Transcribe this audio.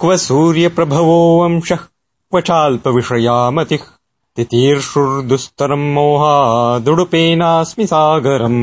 क्व सूर्यप्रभवो वंशः क्व चाल्प मतिः तितीर्षुर्दुस्तरम् मोहादुडुपेनास्मि सागरम्।